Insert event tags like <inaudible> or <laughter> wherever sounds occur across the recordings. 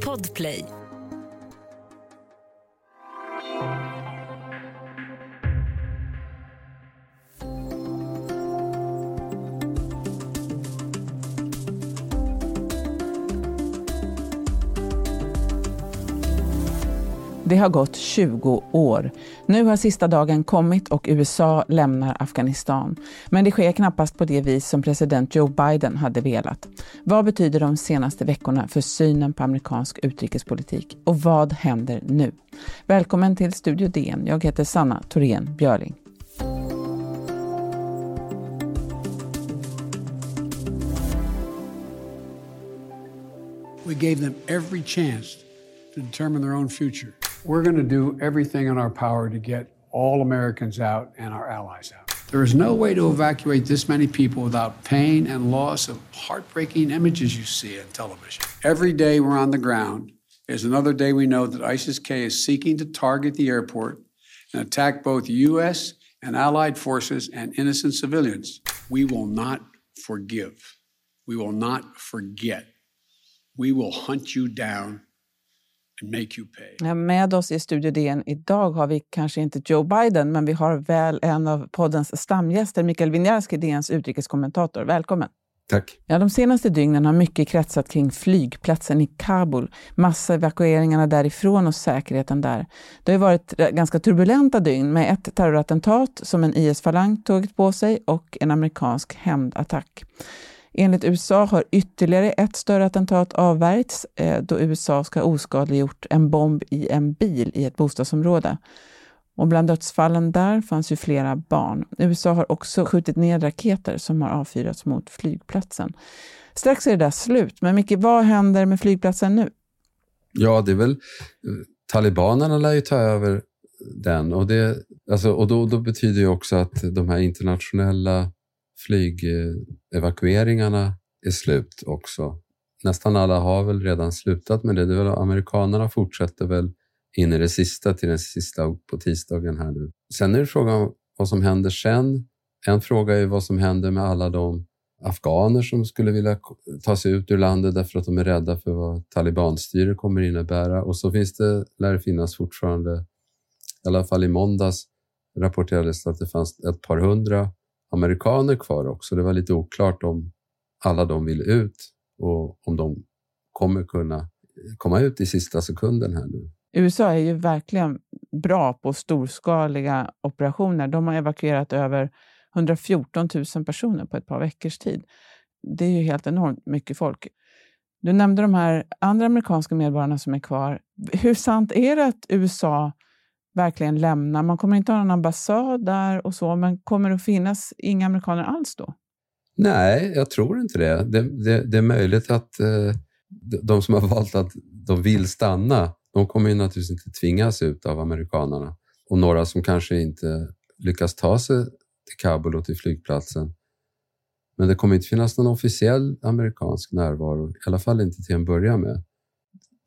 Podplay. Det har gått 20 år. Nu har sista dagen kommit och USA lämnar Afghanistan. Men det sker knappast på det vis som president Joe Biden hade velat. Vad betyder de senaste veckorna för synen på amerikansk utrikespolitik? Och vad händer nu? Välkommen till Studio DN. Jag heter Sanna Thorén Björling. We gave them every chance to determine their own future. We're going to do everything in our power to get all Americans out and our allies out. There is no way to evacuate this many people without pain and loss of heartbreaking images you see on television. Every day we're on the ground is another day we know that ISIS K is seeking to target the airport and attack both U.S. and allied forces and innocent civilians. We will not forgive. We will not forget. We will hunt you down med oss i Studio DN idag har vi kanske inte Joe Biden, men vi har väl en av poddens stamgäster, Mikael Winjarski, DNs utrikeskommentator. Välkommen! Tack. Ja, de senaste dygnen har mycket kretsat kring flygplatsen i Kabul, massevakueringarna därifrån och säkerheten där. Det har varit ganska turbulenta dygn med ett terrorattentat som en IS-falang tagit på sig och en amerikansk hämndattack. Enligt USA har ytterligare ett större attentat avvärjts eh, då USA ska ha oskadliggjort en bomb i en bil i ett bostadsområde. Och bland dödsfallen där fanns ju flera barn. USA har också skjutit ner raketer som har avfyrats mot flygplatsen. Strax är det där slut, men Micke, vad händer med flygplatsen nu? Ja, det är väl... Talibanerna lär ju ta över den och, det, alltså, och då, då betyder ju också att de här internationella flygevakueringarna är slut också. Nästan alla har väl redan slutat med det. det väl, amerikanerna fortsätter väl in i det sista till den sista på tisdagen här nu. Sen är det frågan vad som händer sen. En fråga är vad som händer med alla de afghaner som skulle vilja ta sig ut ur landet därför att de är rädda för vad talibanstyre kommer innebära. Och så finns det, lär det finnas fortfarande, i alla fall i måndags rapporterades att det fanns ett par hundra amerikaner kvar också. Det var lite oklart om alla de vill ut och om de kommer kunna komma ut i sista sekunden här nu. USA är ju verkligen bra på storskaliga operationer. De har evakuerat över 114 000 personer på ett par veckors tid. Det är ju helt enormt mycket folk. Du nämnde de här andra amerikanska medborgarna som är kvar. Hur sant är det att USA verkligen lämna. Man kommer inte ha någon ambassad där och så, men kommer det att finnas inga amerikaner alls då? Nej, jag tror inte det. Det, det, det är möjligt att eh, de som har valt att de vill stanna, de kommer ju naturligtvis inte tvingas ut av amerikanerna. Och några som kanske inte lyckas ta sig till Kabul och till flygplatsen. Men det kommer inte finnas någon officiell amerikansk närvaro, i alla fall inte till en början med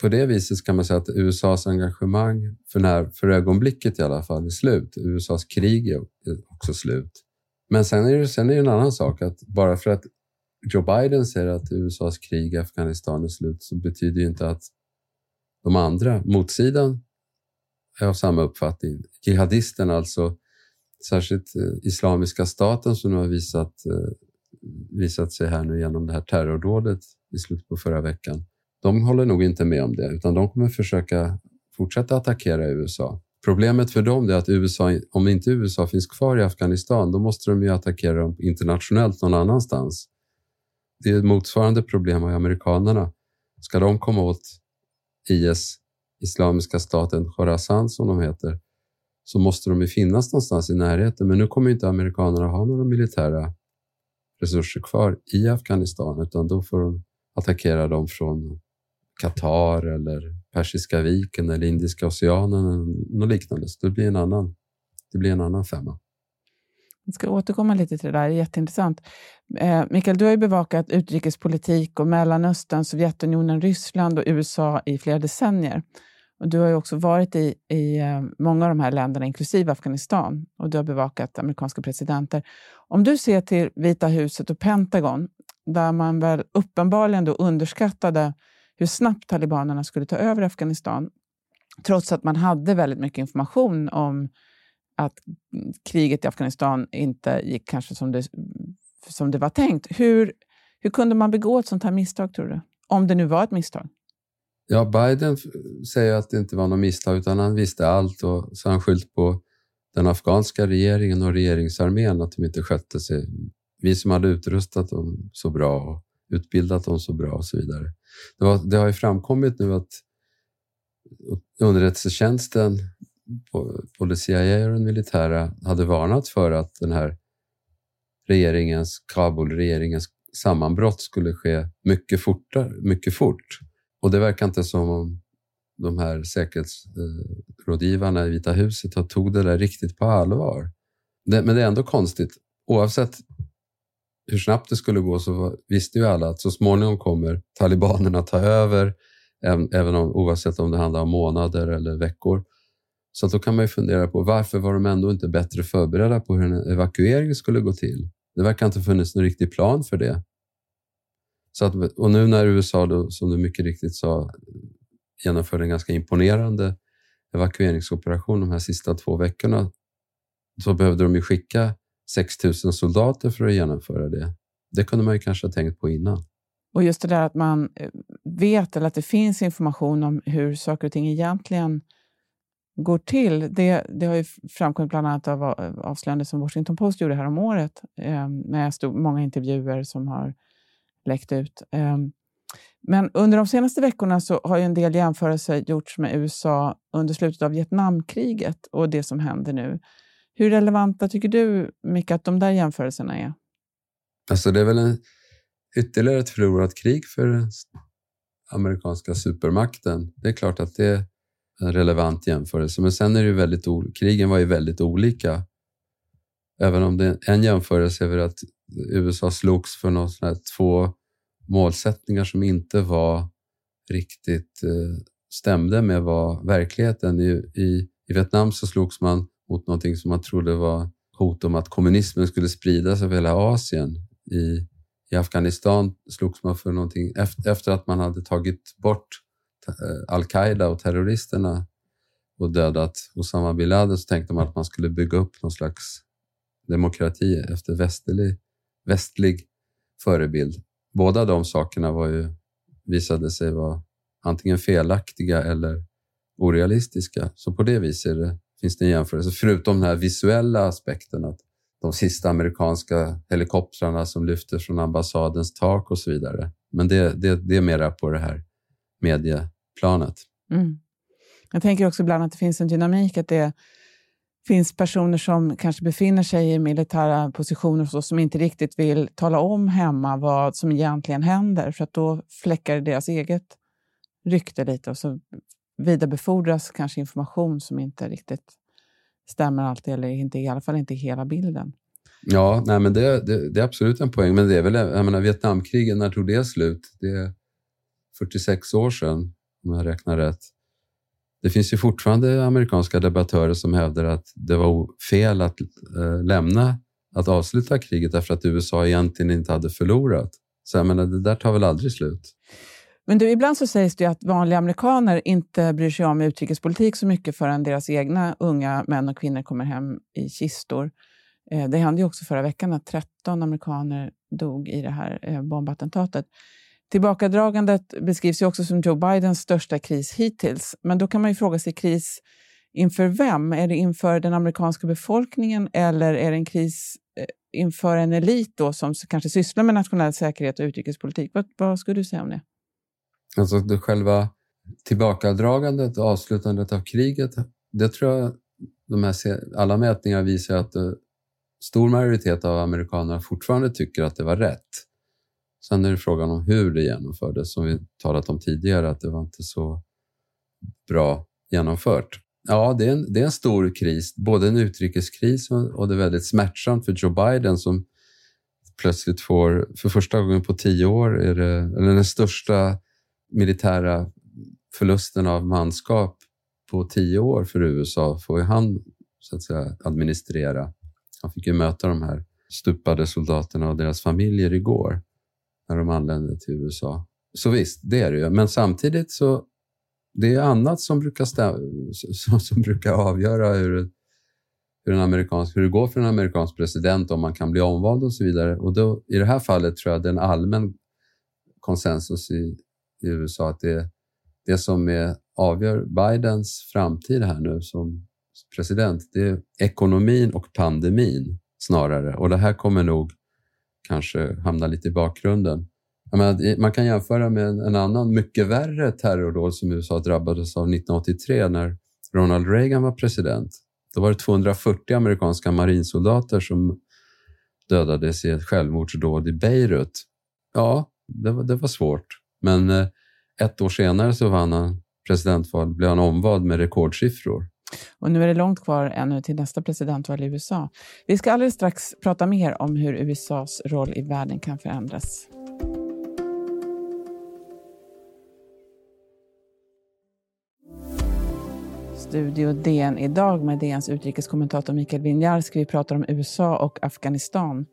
på det viset kan man säga att USAs engagemang för, när, för ögonblicket i alla fall är slut. USAs krig är också slut. Men sen är, det, sen är det en annan sak att bara för att Joe Biden säger att USAs krig i Afghanistan är slut så betyder ju inte att de andra, motsidan, är av samma uppfattning. Jihadisterna, alltså särskilt eh, Islamiska staten som nu har visat, eh, visat sig här nu genom det här terrordådet i slutet på förra veckan de håller nog inte med om det, utan de kommer försöka fortsätta attackera USA. Problemet för dem är att USA, om inte USA finns kvar i Afghanistan, då måste de ju attackera dem internationellt någon annanstans. Det är motsvarande problem med amerikanerna. Ska de komma åt IS, Islamiska staten Khorasan som de heter, så måste de ju finnas någonstans i närheten. Men nu kommer inte amerikanerna ha några militära resurser kvar i Afghanistan, utan då får de attackera dem från Qatar eller Persiska viken eller Indiska oceanen eller något liknande. Så det blir en annan, det blir en annan femma. Jag ska återkomma lite till det där, det är jätteintressant. Eh, Mikael, du har ju bevakat utrikespolitik och Mellanöstern, Sovjetunionen, Ryssland och USA i flera decennier. Och du har ju också varit i, i eh, många av de här länderna, inklusive Afghanistan, och du har bevakat amerikanska presidenter. Om du ser till Vita huset och Pentagon, där man väl uppenbarligen då underskattade hur snabbt talibanerna skulle ta över Afghanistan. Trots att man hade väldigt mycket information om att kriget i Afghanistan inte gick kanske som det, som det var tänkt. Hur, hur kunde man begå ett sånt här misstag, tror du? Om det nu var ett misstag. Ja, Biden säger att det inte var något misstag utan han visste allt och så har han skyllt på den afghanska regeringen och regeringsarmén att de inte skötte sig. Vi som hade utrustat dem så bra och utbildat dem så bra och så vidare. Det, var, det har ju framkommit nu att underrättelsetjänsten, både CIA och den militära, hade varnat för att den här regeringens, Kabul-regeringens sammanbrott skulle ske mycket, fortare, mycket fort. Och det verkar inte som om de här säkerhetsrådgivarna i Vita huset tog det där riktigt på allvar. Det, men det är ändå konstigt. Oavsett hur snabbt det skulle gå så visste ju alla att så småningom kommer talibanerna ta över, även om, oavsett om det handlar om månader eller veckor. Så då kan man ju fundera på varför var de ändå inte bättre förberedda på hur en evakuering skulle gå till? Det verkar inte ha funnits någon riktig plan för det. Så att, och nu när USA, då, som du mycket riktigt sa, genomförde en ganska imponerande evakueringsoperation de här sista två veckorna, så behövde de ju skicka 6 000 soldater för att genomföra det. Det kunde man ju kanske ha tänkt på innan. Och just det där att man eh, vet eller att det finns information om hur saker och ting egentligen går till. Det, det har ju framkommit bland annat av avslöjanden som Washington Post gjorde här om året eh, med stor, många intervjuer som har läckt ut. Eh, men under de senaste veckorna så har ju en del jämförelser gjorts med USA under slutet av Vietnamkriget och det som händer nu. Hur relevanta tycker du, Micke, att de där jämförelserna är? Alltså det är väl en, ytterligare ett förlorat krig för amerikanska supermakten. Det är klart att det är en relevant jämförelse, men sen är det ju väldigt krigen var ju väldigt olika. Även om det, en jämförelse är väl att USA slogs för någon här, två målsättningar som inte var riktigt eh, stämde med vad verkligheten. I, i, I Vietnam så slogs man mot någonting som man trodde var hot om att kommunismen skulle spridas över hela Asien. I, i Afghanistan slogs man för någonting efter, efter att man hade tagit bort eh, al-Qaida och terroristerna och dödat Osama bin Laden så tänkte man att man skulle bygga upp någon slags demokrati efter västlig, västlig förebild. Båda de sakerna var ju, visade sig vara antingen felaktiga eller orealistiska. Så på det viset är det, finns det en jämförelse. Förutom den här visuella aspekten, att de sista amerikanska helikoptrarna som lyfter från ambassadens tak och så vidare. Men det, det, det är mera på det här medieplanet. Mm. Jag tänker också ibland att det finns en dynamik, att det finns personer som kanske befinner sig i militära positioner så, som inte riktigt vill tala om hemma vad som egentligen händer, för att då fläckar deras eget rykte lite och så vidarebefordras kanske information som inte riktigt stämmer alltid, eller inte, i alla fall inte hela bilden. Ja, nej, men det, det, det, är absolut en poäng. Men det är väl, jag menar, Vietnamkriget, när tog det slut? Det är 46 år sedan, om jag räknar rätt. Det finns ju fortfarande amerikanska debattörer som hävdar att det var fel att äh, lämna, att avsluta kriget därför att USA egentligen inte hade förlorat. Så jag menar, det där tar väl aldrig slut? Men du, ibland så sägs det att vanliga amerikaner inte bryr sig om utrikespolitik så mycket förrän deras egna unga män och kvinnor kommer hem i kistor. Eh, det hände ju också förra veckan att 13 amerikaner dog i det här eh, bombattentatet. Tillbakadragandet beskrivs ju också som Joe Bidens största kris hittills. Men då kan man ju fråga sig kris inför vem? Är det inför den amerikanska befolkningen eller är det en kris eh, inför en elit då som kanske sysslar med nationell säkerhet och utrikespolitik? Vad, vad skulle du säga om det? Alltså det själva tillbakadragandet och avslutandet av kriget, det tror jag de här, alla mätningar visar att eh, stor majoritet av amerikanerna fortfarande tycker att det var rätt. Sen är det frågan om hur det genomfördes, som vi talat om tidigare, att det var inte så bra genomfört. Ja, det är en, det är en stor kris, både en utrikeskris och, och det är väldigt smärtsamt för Joe Biden som plötsligt får, för första gången på tio år, är det, eller den största militära förlusten av manskap på tio år för USA får ju han så att säga, administrera. Han fick ju möta de här stupade soldaterna och deras familjer igår när de anlände till USA. så visst, det är det ju. Men samtidigt så det är annat som brukar, som, <laughs> som brukar avgöra hur, hur, en amerikansk, hur det går för en amerikansk president, om man kan bli omvald och så vidare. Och då, I det här fallet tror jag det är en allmän konsensus i, i USA att det, det som är, avgör Bidens framtid här nu som president, det är ekonomin och pandemin snarare. Och det här kommer nog kanske hamna lite i bakgrunden. Menar, man kan jämföra med en, annan mycket värre terrordåd som USA drabbades av 1983 när Ronald Reagan var president. Då var det 240 amerikanska marinsoldater som dödades i ett självmordsdåd i Beirut. Ja, det var, det var svårt. Men eh, ett år senare så vann han presidentval, blev han omvald med rekordsiffror. Och nu är det långt kvar ännu till nästa presidentval i USA. Vi ska alldeles strax prata mer om hur USAs roll i världen kan förändras. Studio DN idag med DNs utrikeskommentator Mikael Winjarski. Vi pratar om USA och Afghanistan.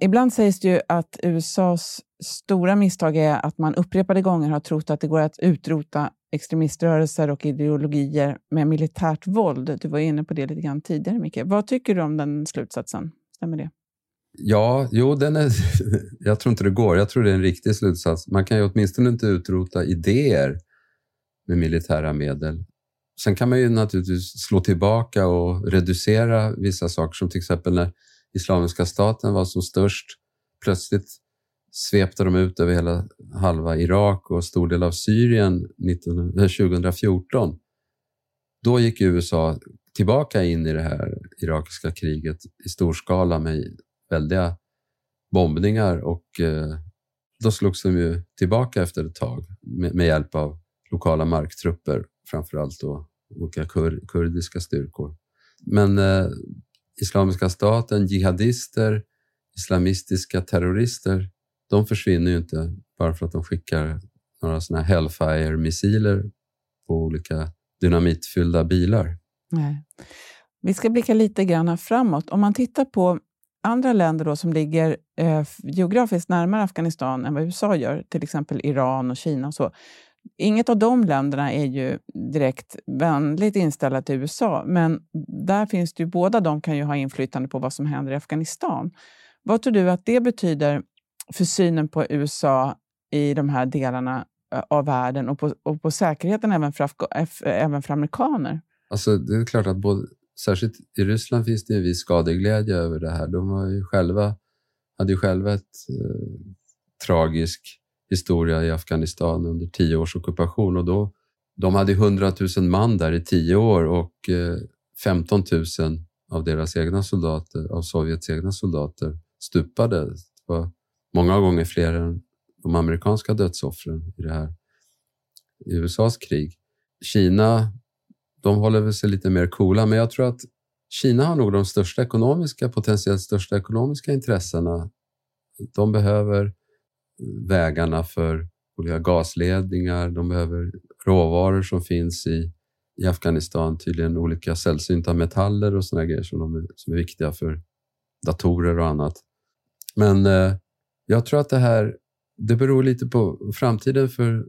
Ibland sägs det ju att USAs stora misstag är att man upprepade gånger har trott att det går att utrota extremiströrelser och ideologier med militärt våld. Du var inne på det lite grann tidigare, Micke. Vad tycker du om den slutsatsen? Stämmer det? Ja, jo, den är, <laughs> jag tror inte det går. Jag tror det är en riktig slutsats. Man kan ju åtminstone inte utrota idéer med militära medel. Sen kan man ju naturligtvis slå tillbaka och reducera vissa saker som till exempel när Islamiska staten var som störst. Plötsligt svepte de ut över hela halva Irak och stor del av Syrien 2014. Eh, då gick USA tillbaka in i det här irakiska kriget i stor skala med väldiga bombningar och eh, då slogs de ju tillbaka efter ett tag med, hjälp av lokala marktrupper, framförallt då olika kur, kurdiska styrkor. Men eh, Islamiska staten, jihadister, islamistiska terrorister, de försvinner ju inte bara för att de skickar några såna Hellfire-missiler på olika dynamitfyllda bilar. Nej. Vi ska blicka lite grann framåt. Om man tittar på andra länder då som ligger eh, geografiskt närmare Afghanistan än vad USA gör, till exempel Iran och Kina och så, Inget av de länderna är ju direkt vänligt inställda till USA, men där finns det ju, båda de kan ju ha inflytande på vad som händer i Afghanistan. Vad tror du att det betyder för synen på USA i de här delarna av världen och på, och på säkerheten även för, eh, eh, även för amerikaner? Alltså, det är klart att både, särskilt i Ryssland finns det en viss skadeglädje över det här. De har ju själva, hade ju själva ett eh, tragisk historia i Afghanistan under tio års ockupation och då, de hade 100 000 man där i tio år och eh, 15 000 av deras egna soldater, av Sovjets egna soldater, stupade. Det var många gånger fler än de amerikanska dödsoffren i det här i USAs krig. Kina, de håller väl sig lite mer coola, men jag tror att Kina har nog de största ekonomiska, potentiellt största ekonomiska intressena. De behöver vägarna för olika gasledningar, de behöver råvaror som finns i, i Afghanistan, tydligen olika sällsynta metaller och sådana grejer som, de är, som är viktiga för datorer och annat. Men eh, jag tror att det här, det beror lite på framtiden för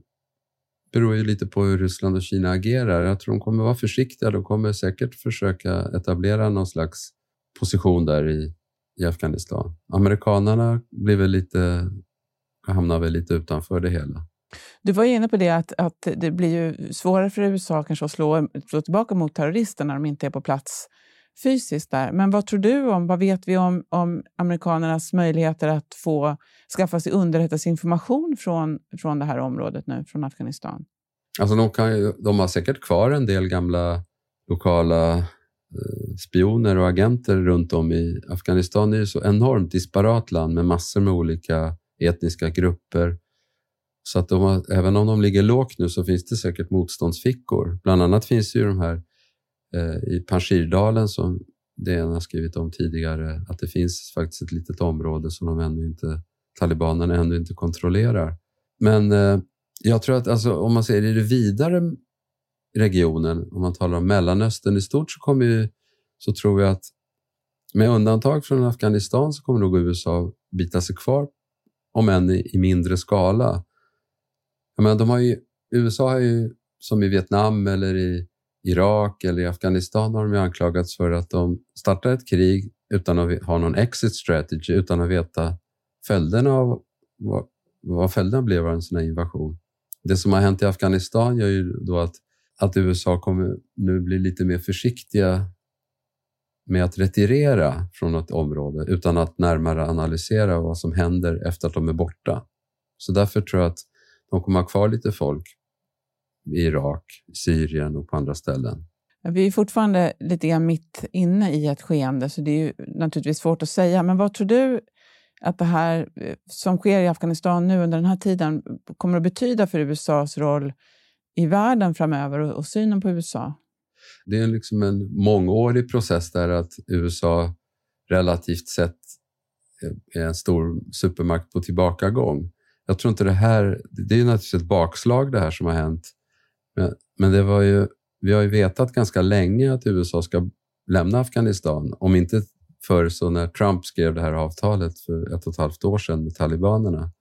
beror ju lite på hur Ryssland och Kina agerar. Jag tror de kommer vara försiktiga. De kommer säkert försöka etablera någon slags position där i, i Afghanistan. Amerikanerna blir väl lite hamnar väl lite utanför det hela. Du var inne på det att, att det blir ju svårare för USA kanske att slå, slå tillbaka mot terrorister när de inte är på plats fysiskt där. Men vad tror du om, vad vet vi om, om amerikanernas möjligheter att få skaffa sig underrättelseinformation från, från det här området nu, från Afghanistan? Alltså de, kan, de har säkert kvar en del gamla lokala eh, spioner och agenter runt om i Afghanistan. Det är ju så enormt disparat land med massor med olika etniska grupper. Så att de har, även om de ligger lågt nu så finns det säkert motståndsfickor. Bland annat finns ju de här Eh, i Panjshirdalen som DN har skrivit om tidigare, att det finns faktiskt ett litet område som de ännu inte, talibanerna ännu inte kontrollerar. Men eh, jag tror att alltså, om man ser i det vidare regionen, om man talar om Mellanöstern i stort, så, kommer ju, så tror jag att med undantag från Afghanistan så kommer nog USA bita sig kvar om än i mindre skala. Jag de har ju, USA har ju, som i Vietnam eller i Irak eller i Afghanistan har de ju anklagats för att de startar ett krig utan att ha någon exit strategy, utan att veta följderna av vad, vad följderna blev av en sån här invasion. Det som har hänt i Afghanistan gör ju då att, att USA kommer nu bli lite mer försiktiga med att retirera från ett område utan att närmare analysera vad som händer efter att de är borta. Så därför tror jag att de kommer ha kvar lite folk i Irak, Syrien och på andra ställen. Vi är fortfarande lite grann mitt inne i ett skeende, så det är naturligtvis svårt att säga. Men vad tror du att det här eh, som sker i Afghanistan nu under den här tiden kommer att betyda för USAs roll i världen framöver och, och synen på USA? Det är liksom en mångårig process där att USA relativt sett är en stor supermakt på tillbakagång. Jag tror inte det här, det är naturligtvis ett bakslag det här som har hänt, men, men det var ju, vi har ju vetat ganska länge att USA ska lämna Afghanistan, om inte förr så när Trump skrev det här avtalet för ett och ett halvt år sedan med talibanerna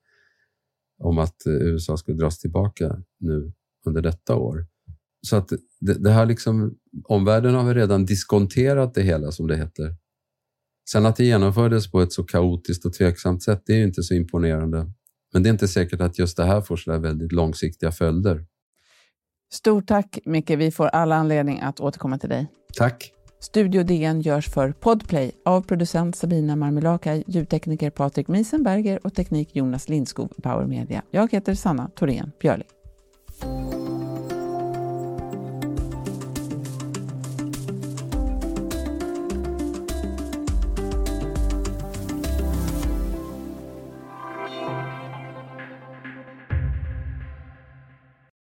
om att eh, USA skulle dras tillbaka nu under detta år. Så att det, det här liksom, omvärlden har redan diskonterat det hela som det heter. Sen att det genomfördes på ett så kaotiskt och tveksamt sätt, det är ju inte så imponerande. Men det är inte säkert att just det här får så väldigt långsiktiga följder. Stort tack Micke, vi får alla anledning att återkomma till dig. Tack. Studio DN görs för Podplay av producent Sabina Marmelakai, ljudtekniker Patrik Miesenberger och teknik Jonas Lindskog, Power Media. Jag heter Sanna Thorén Björling.